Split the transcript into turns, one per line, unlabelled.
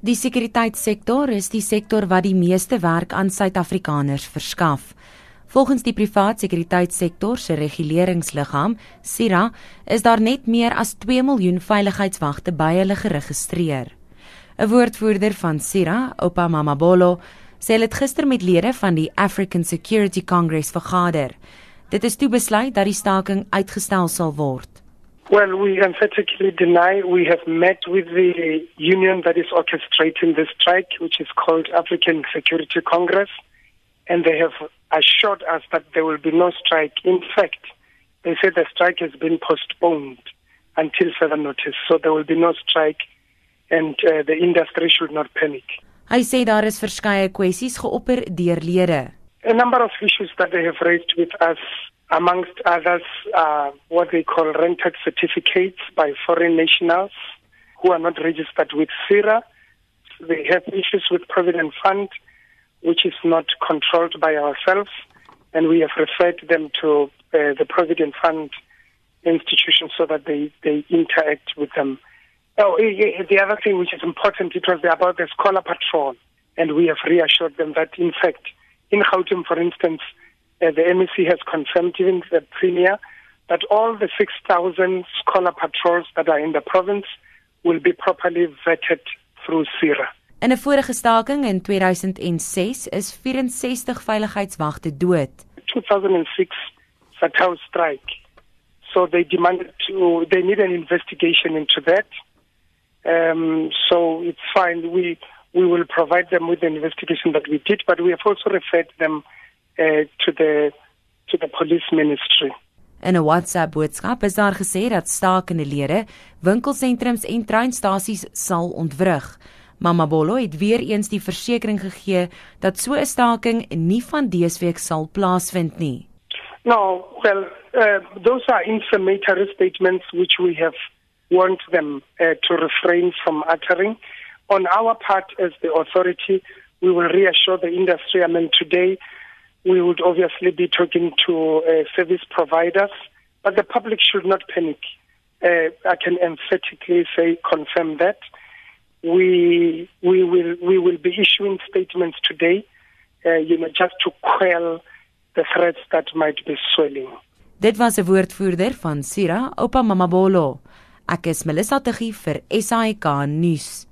Die sekuriteitssektor is die sektor wat die meeste werk aan Suid-Afrikaners verskaf. Volgens die privaat sekuriteitssektor se reguleringsliggaam, SIRA, is daar net meer as 2 miljoen veiligheidswagte by hulle geregistreer. 'n Woordvoerder van SIRA, Oupa Mamabolo, sê hulle het gister met lede van die African Security Congress vergader. Dit is toe besluit dat die staking uitgestel sal word.
Well, we emphatically deny we have met with the union that is orchestrating the strike, which is called African Security Congress, and they have assured us that there will be no strike. In fact, they said the strike has been postponed until further notice, so there will be no strike and uh, the industry should not panic.
Hy sê daar is verskeie kwessies geopper deur lede.
A number of issues that they have raised with us amongst others uh, what they call rented certificates by foreign nationals who are not registered with CIRA. They have issues with Provident Fund, which is not controlled by ourselves, and we have referred them to uh, the Provident Fund institution so that they, they interact with them. Oh, the other thing which is important, it was about the scholar patrol, and we have reassured them that, in fact, in Gauteng, for instance, uh, the MEC has confirmed, even the Premier, that all the 6,000 scholar patrols that are in the province will be properly vetted through CIRA.
In 'n vorige staking in 2006 is 64 veiligheidswagte dood.
2006 Satao strike. So they demanded to they need an investigation into that. Um so it's fine we we will provide them with the investigation that we did but we have also referred them uh, to the to the police ministry.
In 'n WhatsApp boodskap is daar gesê dat stakende lede winkelsentrums en treinstasies sal ontwrig. Mama Bolo het weer eens die versekering gegee dat so 'n staking nie van dese week sal plaasvind nie.
No, well, uh, those are inflammatory statements which we have warned them uh, to refrain from uttering. On our part as the authority, we will reassure the industry. I mean, today we would obviously be talking to uh, service providers, but the public should not panic. Uh, I can emphatically say, confirm that we we will we will be issuing statements today, uh, you know, just to quell the threats that might be swelling.
Dit was 'n woordvoerder van Sira, Oupa Mamabolo. Ek is Melissa Tuggie vir SAK nuus.